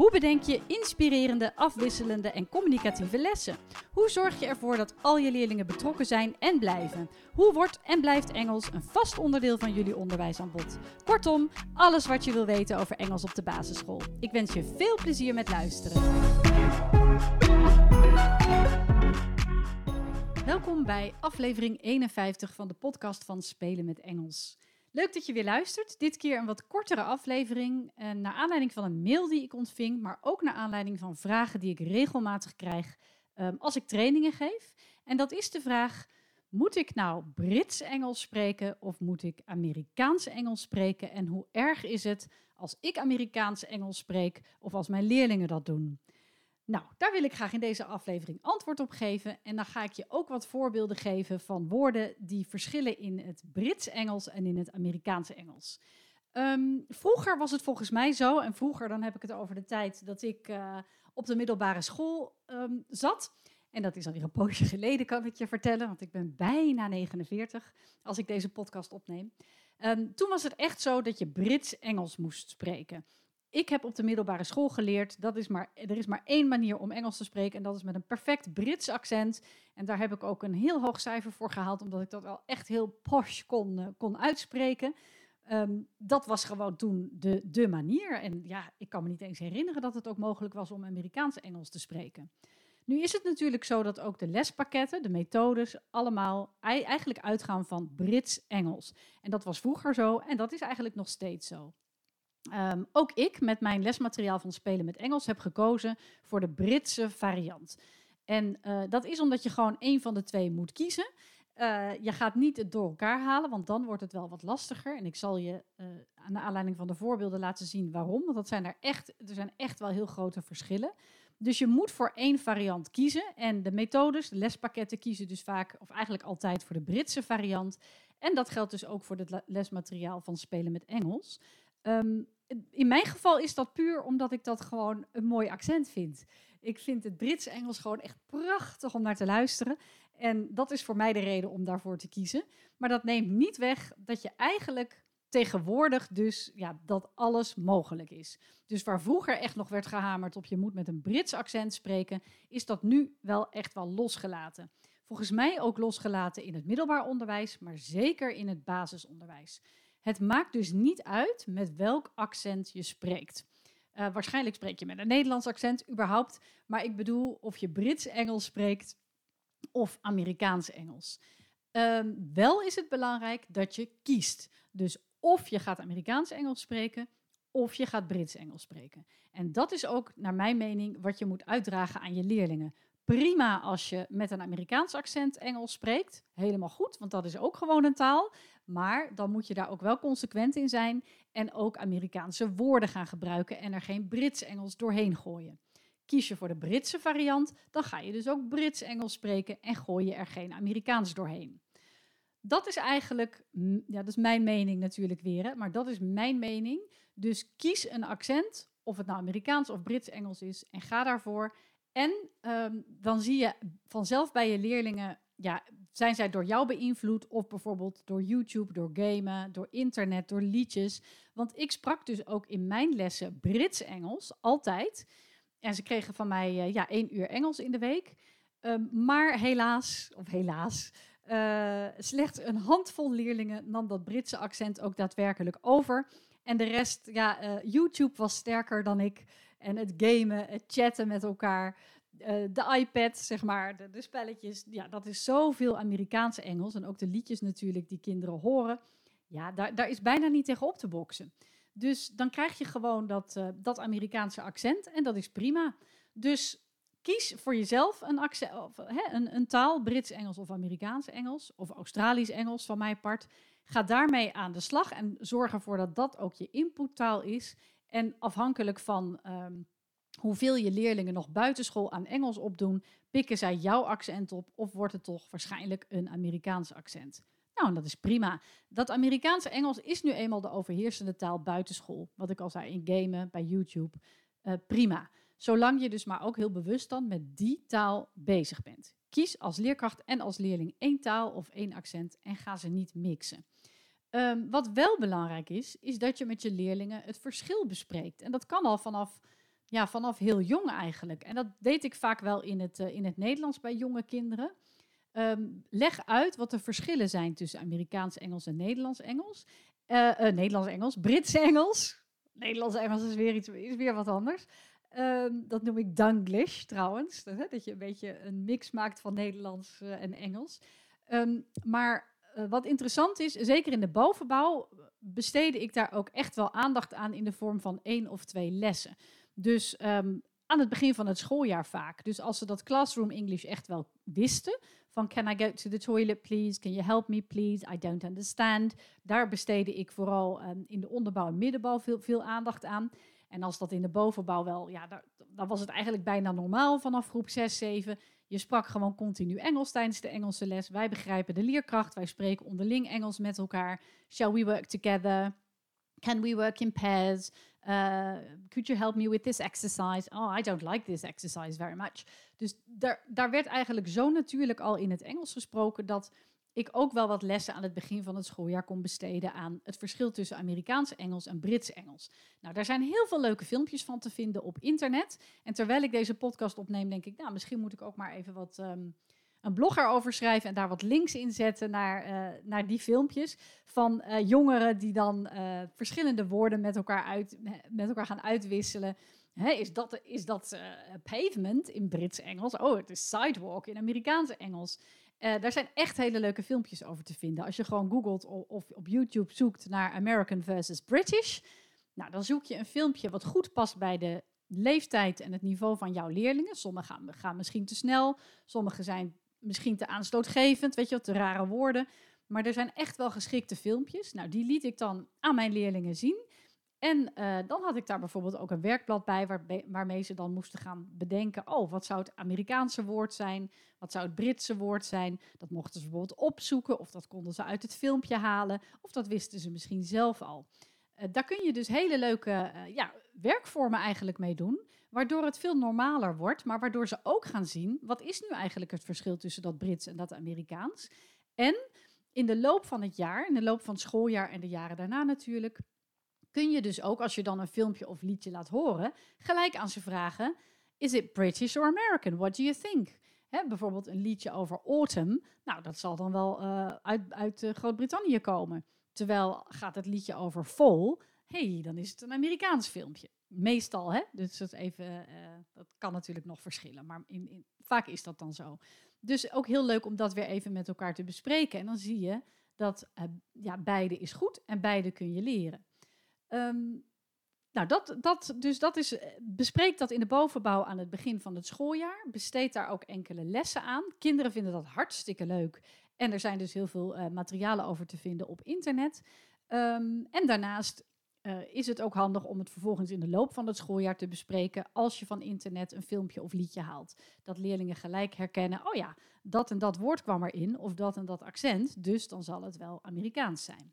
Hoe bedenk je inspirerende, afwisselende en communicatieve lessen? Hoe zorg je ervoor dat al je leerlingen betrokken zijn en blijven? Hoe wordt en blijft Engels een vast onderdeel van jullie onderwijsaanbod? Kortom, alles wat je wil weten over Engels op de basisschool. Ik wens je veel plezier met luisteren. Welkom bij aflevering 51 van de podcast van Spelen met Engels. Leuk dat je weer luistert. Dit keer een wat kortere aflevering. Eh, naar aanleiding van een mail die ik ontving, maar ook naar aanleiding van vragen die ik regelmatig krijg ehm, als ik trainingen geef. En dat is de vraag: moet ik nou Brits-Engels spreken of moet ik Amerikaans-Engels spreken? En hoe erg is het als ik Amerikaans-Engels spreek of als mijn leerlingen dat doen? Nou, daar wil ik graag in deze aflevering antwoord op geven. En dan ga ik je ook wat voorbeelden geven van woorden die verschillen in het Brits-Engels en in het Amerikaanse Engels. Ehm, vroeger was het volgens mij zo, en vroeger dan heb ik het over de tijd dat ik uh, op de middelbare school um, zat. En dat is alweer een poosje geleden, kan ik je vertellen, want ik ben bijna 49 als ik deze podcast opneem. Um, toen was het echt zo dat je Brits-Engels moest spreken. Ik heb op de middelbare school geleerd, dat is maar, er is maar één manier om Engels te spreken en dat is met een perfect Brits accent. En daar heb ik ook een heel hoog cijfer voor gehaald, omdat ik dat wel echt heel posh kon, uh, kon uitspreken. Um, dat was gewoon toen de, de manier. En ja, ik kan me niet eens herinneren dat het ook mogelijk was om Amerikaanse Engels te spreken. Nu is het natuurlijk zo dat ook de lespakketten, de methodes, allemaal eigenlijk uitgaan van Brits-Engels. En dat was vroeger zo en dat is eigenlijk nog steeds zo. Um, ook ik met mijn lesmateriaal van Spelen met Engels heb gekozen voor de Britse variant. En uh, dat is omdat je gewoon één van de twee moet kiezen. Uh, je gaat niet het door elkaar halen, want dan wordt het wel wat lastiger. En ik zal je uh, aan de aanleiding van de voorbeelden laten zien waarom. Want dat zijn er, echt, er zijn echt wel heel grote verschillen. Dus je moet voor één variant kiezen. En de methodes, de lespakketten kiezen dus vaak, of eigenlijk altijd voor de Britse variant. En dat geldt dus ook voor het lesmateriaal van Spelen met Engels. Um, in mijn geval is dat puur omdat ik dat gewoon een mooi accent vind. Ik vind het Brits-Engels gewoon echt prachtig om naar te luisteren. En dat is voor mij de reden om daarvoor te kiezen. Maar dat neemt niet weg dat je eigenlijk tegenwoordig dus ja, dat alles mogelijk is. Dus waar vroeger echt nog werd gehamerd op je moet met een Brits accent spreken, is dat nu wel echt wel losgelaten. Volgens mij ook losgelaten in het middelbaar onderwijs, maar zeker in het basisonderwijs. Het maakt dus niet uit met welk accent je spreekt. Uh, waarschijnlijk spreek je met een Nederlands accent überhaupt, maar ik bedoel of je Brits-Engels spreekt of Amerikaans-Engels. Uh, wel is het belangrijk dat je kiest. Dus of je gaat Amerikaans-Engels spreken of je gaat Brits-Engels spreken. En dat is ook, naar mijn mening, wat je moet uitdragen aan je leerlingen prima als je met een Amerikaans accent Engels spreekt. Helemaal goed, want dat is ook gewoon een taal. Maar dan moet je daar ook wel consequent in zijn en ook Amerikaanse woorden gaan gebruiken en er geen Brits-Engels doorheen gooien. Kies je voor de Britse variant, dan ga je dus ook Brits-Engels spreken en gooi je er geen Amerikaans doorheen. Dat is eigenlijk, ja, dat is mijn mening natuurlijk weer, maar dat is mijn mening. Dus kies een accent, of het nou Amerikaans of Brits-Engels is, en ga daarvoor. En um, dan zie je vanzelf bij je leerlingen, ja, zijn zij door jou beïnvloed of bijvoorbeeld door YouTube, door gamen, door internet, door liedjes. Want ik sprak dus ook in mijn lessen Brits-Engels, altijd. En ze kregen van mij uh, ja, één uur Engels in de week. Um, maar helaas, of helaas, uh, slechts een handvol leerlingen nam dat Britse accent ook daadwerkelijk over. En de rest, ja, uh, YouTube was sterker dan ik. En het gamen, het chatten met elkaar, de iPad, zeg maar, de, spelletjes. Ja, dat is zoveel Amerikaanse Engels. En ook de liedjes natuurlijk die kinderen horen. Ja, daar, daar is bijna niet tegen op te boksen. Dus dan krijg je gewoon dat, uh, dat Amerikaanse accent en dat is prima. Dus kies voor jezelf een, accent, of, hè, een, een taal, Brits-Engels of Amerikaans-Engels, of Australisch-Engels van mijn part. Ga daarmee aan de slag en zorg ervoor dat dat ook je inputtaal is. En afhankelijk van um, hoeveel je leerlingen nog buitenschool aan Engels opdoen, pikken zij jouw accent op of wordt het toch waarschijnlijk een Amerikaans accent. Nou, dat is prima. Dat Amerikaanse Engels is nu eenmaal de overheersende taal buitenschool. Wat ik al zei in gamen, bij YouTube. Uh, prima. zolang je dus maar ook heel bewust dan met die taal bezig bent. Kies als leerkracht en als leerling één taal of één accent en ga ze niet mixen. Ehm, wat wel belangrijk is, is dat je met je leerlingen het verschil bespreekt. En dat kan al vanaf, ja, vanaf heel jong eigenlijk. En dat deed ik vaak wel in het, uh, in het Nederlands bij jonge kinderen. Ehm, leg uit wat de verschillen zijn tussen Amerikaans-Engels en Nederlands-Engels. Uh, uh, Nederlands-Engels, Brits-Engels. Nederlands-Engels is weer, iets, is weer wat anders. Um, dat noem ik Danglish trouwens. Dat, je een beetje een mix maakt van Nederlands en Engels. Um, maar wat interessant is, zeker in de bovenbouw, besteedde ik daar ook echt wel aandacht aan in de vorm van één of twee lessen. Dus um, aan het begin van het schooljaar vaak. Dus als ze dat classroom English echt wel wisten, van can I go to the toilet please, can you help me please, I don't understand. Daar besteedde ik vooral um, in de onderbouw en middenbouw veel, veel aandacht aan. En als dat in de bovenbouw wel, ja, daar, dan was het eigenlijk bijna normaal vanaf groep 6, 7. Je sprak gewoon continu Engels tijdens de Engelse les. Wij begrijpen de leerkracht, wij spreken onderling Engels met elkaar. Shall we work together? Can we work in pairs? Uh, could you help me with this exercise? Oh, I don't like this exercise very much. Dus daar, daar werd eigenlijk zo natuurlijk al in het Engels gesproken dat ik ook wel wat lessen aan het begin van het schooljaar kon besteden aan het verschil tussen Amerikaans Engels en Brits Engels. Nou, daar zijn heel veel leuke filmpjes van te vinden op internet. En terwijl ik deze podcast opneem, denk ik, nou, misschien moet ik ook maar even wat um, een blog erover schrijven en daar wat links in zetten naar, uh, naar die filmpjes van uh, jongeren die dan uh, verschillende woorden met elkaar, uit, met elkaar gaan uitwisselen. Hè, is dat, is dat pavement in Brits Engels? Oh, het is sidewalk in Amerikaanse Engels. Daar zijn echt hele leuke filmpjes over te vinden. Als je gewoon googelt of, op YouTube zoekt naar American versus British, nou, dan zoek je een filmpje wat goed past bij de leeftijd en het niveau van jouw leerlingen. Sommige gaan, gaan misschien te snel, sommige zijn misschien te aanstootgevend, weet je wat, te rare woorden. Maar er zijn echt wel geschikte filmpjes. Nou, die liet ik dan aan mijn leerlingen zien. En uh, dan had ik daar bijvoorbeeld ook een werkblad bij waar, waarmee ze dan moesten gaan bedenken: oh, wat zou het Amerikaanse woord zijn? Wat zou het Britse woord zijn? Dat mochten ze bijvoorbeeld opzoeken, of dat konden ze uit het filmpje halen, of dat wisten ze misschien zelf al. Uh, daar kun je dus hele leuke uh, ja, werkvormen eigenlijk mee doen, waardoor het veel normaler wordt, maar waardoor ze ook gaan zien: wat is nu eigenlijk het verschil tussen dat Brits en dat Amerikaans? En in de loop van het jaar, in de loop van het schooljaar en de jaren daarna natuurlijk kun je dus ook, als je dan een filmpje of liedje laat horen, gelijk aan ze vragen: Is it British or American? What do you think? Bijvoorbeeld een liedje over autumn. Nou, dat zal dan wel uh, uit, uit Groot-Brittannië komen. Terwijl gaat het liedje over fall. hey, dan is het een Amerikaans filmpje. Meestal, hè? Dus dat, even, uh, dat kan natuurlijk nog verschillen. Maar in, in, vaak is dat dan zo. Dus ook heel leuk om dat weer even met elkaar te bespreken. En dan zie je dat ja, beide is goed en beide kun je leren. Um, nou, dat, dat, dus dat is, bespreek dat in de bovenbouw aan het begin van het schooljaar. Besteed daar ook enkele lessen aan. Kinderen vinden dat hartstikke leuk. En er zijn dus heel veel uh, materialen over te vinden op internet. Um, en daarnaast uh, is het ook handig om het vervolgens in de loop van het schooljaar te bespreken. Als je van internet een filmpje of liedje haalt. Dat leerlingen gelijk herkennen: oh ja, dat en dat woord kwam erin. Of dat en dat accent. Dus dan zal het wel Amerikaans zijn.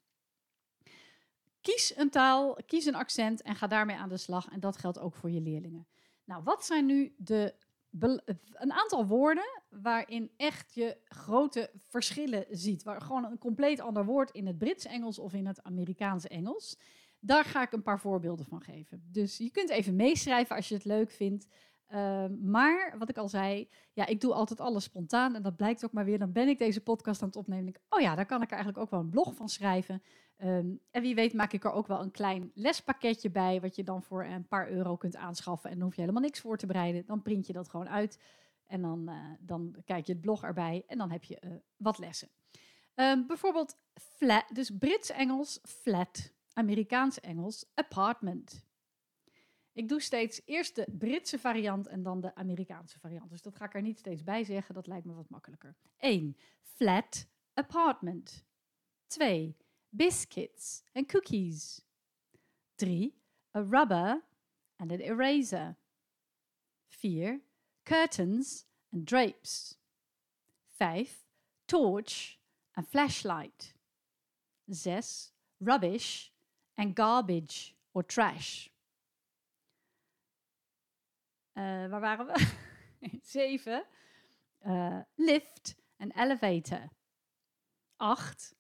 Kies een taal, kies een accent en ga daarmee aan de slag. En dat geldt ook voor je leerlingen. Nou, wat zijn nu de een aantal woorden waarin echt je grote verschillen ziet. Waar gewoon een compleet ander woord in het Brits-Engels of in het Amerikaans-Engels. Daar ga ik een paar voorbeelden van geven. Dus je kunt even meeschrijven als je het leuk vindt. Uh, maar wat ik al zei, ja, ik doe altijd alles spontaan. En dat blijkt ook maar weer. Dan ben ik deze podcast aan het opnemen. En denk, oh ja, daar kan ik eigenlijk ook wel een blog van schrijven. Um, en wie weet maak ik er ook wel een klein lespakketje bij, wat je dan voor een paar euro kunt aanschaffen. En dan hoef je helemaal niks voor te bereiden. Dan print je dat gewoon uit. En dan, uh, dan kijk je het blog erbij en dan heb je uh, wat lessen. Um, bijvoorbeeld flat, dus Brits-Engels flat, Amerikaans-Engels apartment. Ik doe steeds eerst de Britse variant en dan de Amerikaanse variant. Dus dat ga ik er niet steeds bij zeggen, dat lijkt me wat makkelijker. 1. Flat apartment. 2 biscuits and cookies. 3. A rubber and an eraser. 4. Curtains and drapes. 5. Torch and flashlight. 6. Rubbish and garbage or trash. Eh, waar waren we? Zeven. Uh, lift en elevator. Acht.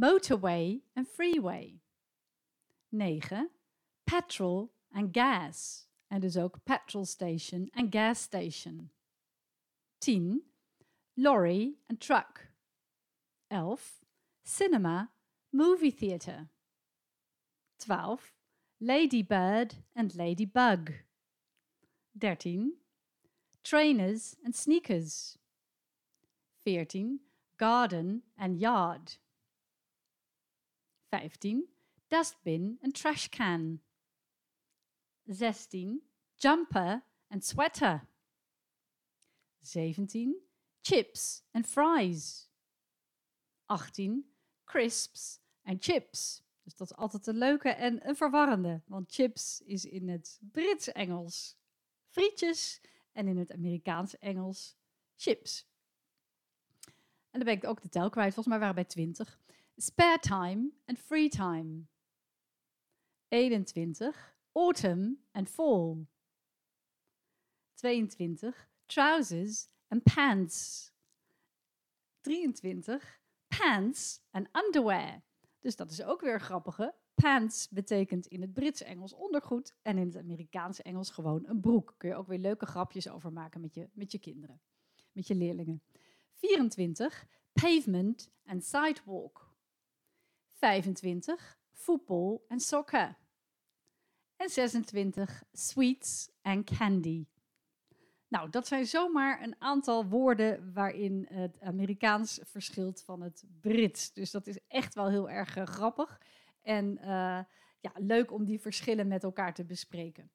Motorway and freeway. 9. Petrol en gas. En dus ook petrol station en gas station. 10. Lorry en truck. 11. Cinema, movie theater. 12. Ladybird and ladybug. 13. Trainers and sneakers. 14. Garden and yard. 15. Dustbin en trashcan. 16. Jumper en sweater. 17. Chips en fries. 18. Crisps en chips. Dus dat is altijd een leuke en een verwarrende. Want chips is in het Brits-Engels frietjes en in het Amerikaans-Engels chips. En dan ben ik ook de tel kwijt. Volgens mij waren bij 20. Spare time en free time. 21. Autumn en fall. 22. Trousers en pants. 23. Pants en underwear. Dus dat is ook weer grappige. Pants betekent in het Brits-Engels ondergoed en in het Amerikaans-Engels gewoon een broek. Kun je ook weer leuke grapjes over maken met je, met je kinderen, met je leerlingen. 24. Pavement en sidewalk. 25. Voetbal en soccer. En 26. Sweets en candy. Nou, dat zijn zomaar een aantal woorden waarin het Amerikaans verschilt van het Brits. Dus dat is echt wel heel erg uh, grappig. En uh, ja, leuk om die verschillen met elkaar te bespreken.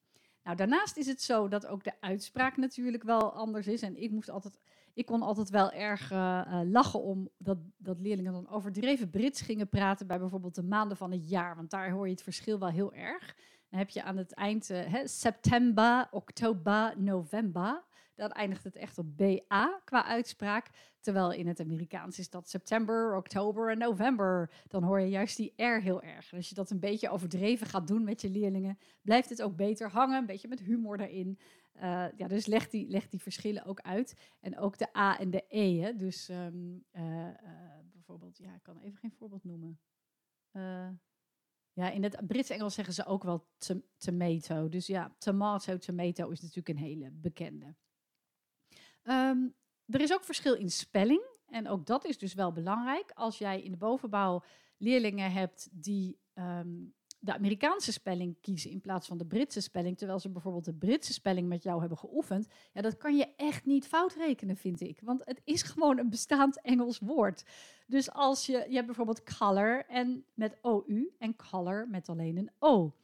Nou, daarnaast is het zo dat ook de uitspraak natuurlijk wel anders is. En ik moest altijd, ik kon altijd wel erg uh, lachen om dat, dat leerlingen dan overdreven Brits gingen praten bij bijvoorbeeld de maanden van het jaar. Want daar hoor je het verschil wel heel erg. Dan heb je aan het eind uh, september, oktober, november. Dan eindigt het echt op BA qua uitspraak. Terwijl in het Amerikaans is dat september, oktober en november. Dan hoor je juist die R heel erg. En als je dat een beetje overdreven gaat doen met je leerlingen, blijft het ook beter hangen. Een beetje met humor erin. Uh, ja, dus leg die, leg die verschillen ook uit. En ook de A en de E. Hè. Dus um, uh, uh, bijvoorbeeld, ja, ik kan even geen voorbeeld noemen. ja, in het Brits-Engels zeggen ze ook wel tomato. Dus ja, tomato, tomato is natuurlijk een hele bekende. Um, er is ook verschil in spelling. En ook dat is dus wel belangrijk. Als jij in de bovenbouw leerlingen hebt die um, de Amerikaanse spelling kiezen in plaats van de Britse spelling, terwijl ze bijvoorbeeld de Britse spelling met jou hebben geoefend, ja, dat kan je echt niet fout rekenen, vind ik. Want het is gewoon een bestaand Engels woord. Dus als je, je hebt bijvoorbeeld color en met OU en color met alleen een O.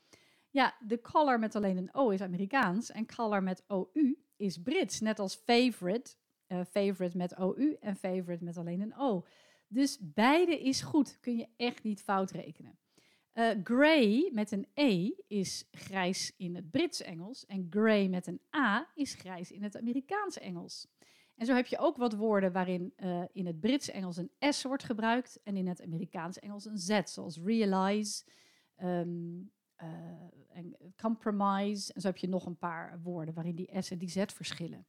Ja, de color met alleen een O is Amerikaans en color met OU is Brits. Net als favorite, uh, favorite met OU en favorite met alleen een O. Dus beide is goed, kun je echt niet fout rekenen. Uh, grey met een E is grijs in het Brits-Engels en grey met een A is grijs in het Amerikaans-Engels. En zo heb je ook wat woorden waarin uh, in het Brits-Engels een S wordt gebruikt en in het Amerikaans-Engels een Z, zoals realize, uh, en compromise. En zo heb je nog een paar woorden waarin die S en die Z verschillen.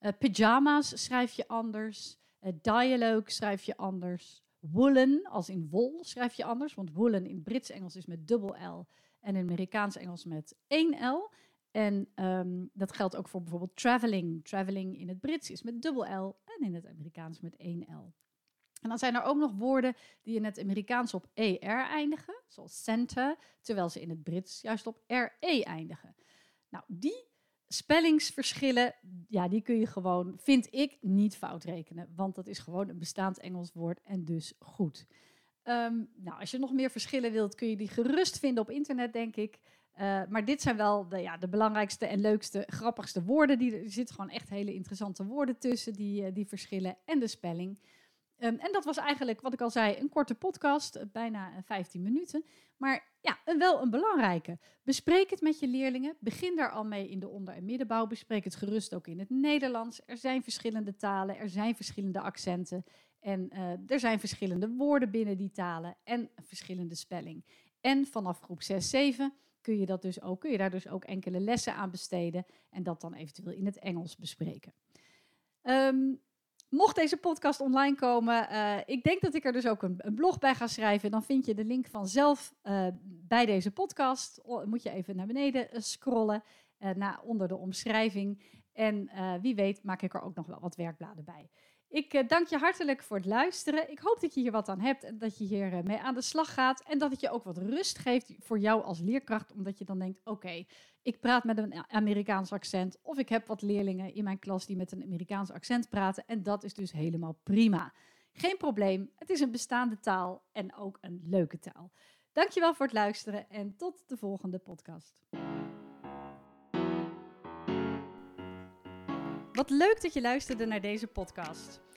Uh, pyjama's schrijf je anders. Uh, dialogue schrijf je anders. Woolen, als in wol, schrijf je anders. Want woolen in Brits-Engels is met dubbel L en in Amerikaans-Engels met één L. En um, dat geldt ook voor bijvoorbeeld traveling. Traveling in het Brits is met dubbel L en in het Amerikaans met één L. En dan zijn er ook nog woorden die in het Amerikaans op ER eindigen, zoals center, terwijl ze in het Brits juist op RE eindigen. Nou, die spellingsverschillen, ja, die kun je gewoon, vind ik, niet fout rekenen. Want dat is gewoon een bestaand Engels woord en dus goed. Um, nou, als je nog meer verschillen wilt, kun je die gerust vinden op internet, denk ik. Uh, maar dit zijn wel de, ja, de belangrijkste en leukste, grappigste woorden. Die, er zitten gewoon echt hele interessante woorden tussen, die, uh, die verschillen en de spelling. Um, en dat was eigenlijk, wat ik al zei, een korte podcast, uh, bijna 15 minuten. Maar ja, wel een belangrijke. Bespreek het met je leerlingen. Begin daar al mee in de onder- en middenbouw. Bespreek het gerust ook in het Nederlands. Er zijn verschillende talen, er zijn verschillende accenten. En uh, er zijn verschillende woorden binnen die talen en verschillende spelling. En vanaf groep 6, 7 kun je, dat dus ook, kun je daar dus ook enkele lessen aan besteden en dat dan eventueel in het Engels bespreken. Ehm, mocht deze podcast online komen, uh, ik denk dat ik er dus ook een, een, blog bij ga schrijven. Dan vind je de link vanzelf uh, bij deze podcast. Moet je even naar beneden scrollen, uh, naar onder de omschrijving. En wie weet maak ik er ook nog wel wat werkbladen bij. Ik uh, dank je hartelijk voor het luisteren. Ik hoop dat je hier wat aan hebt en dat je hier uh, mee aan de slag gaat. En dat het je ook wat rust geeft voor jou als leerkracht. Omdat je dan denkt, oké, ik praat met een Amerikaans accent. Of ik heb wat leerlingen in mijn klas die met een Amerikaans accent praten. En dat is dus helemaal prima. Geen probleem, het is een bestaande taal en ook een leuke taal. Dankjewel voor het luisteren en tot de volgende podcast. Wat leuk dat je luisterde naar deze podcast.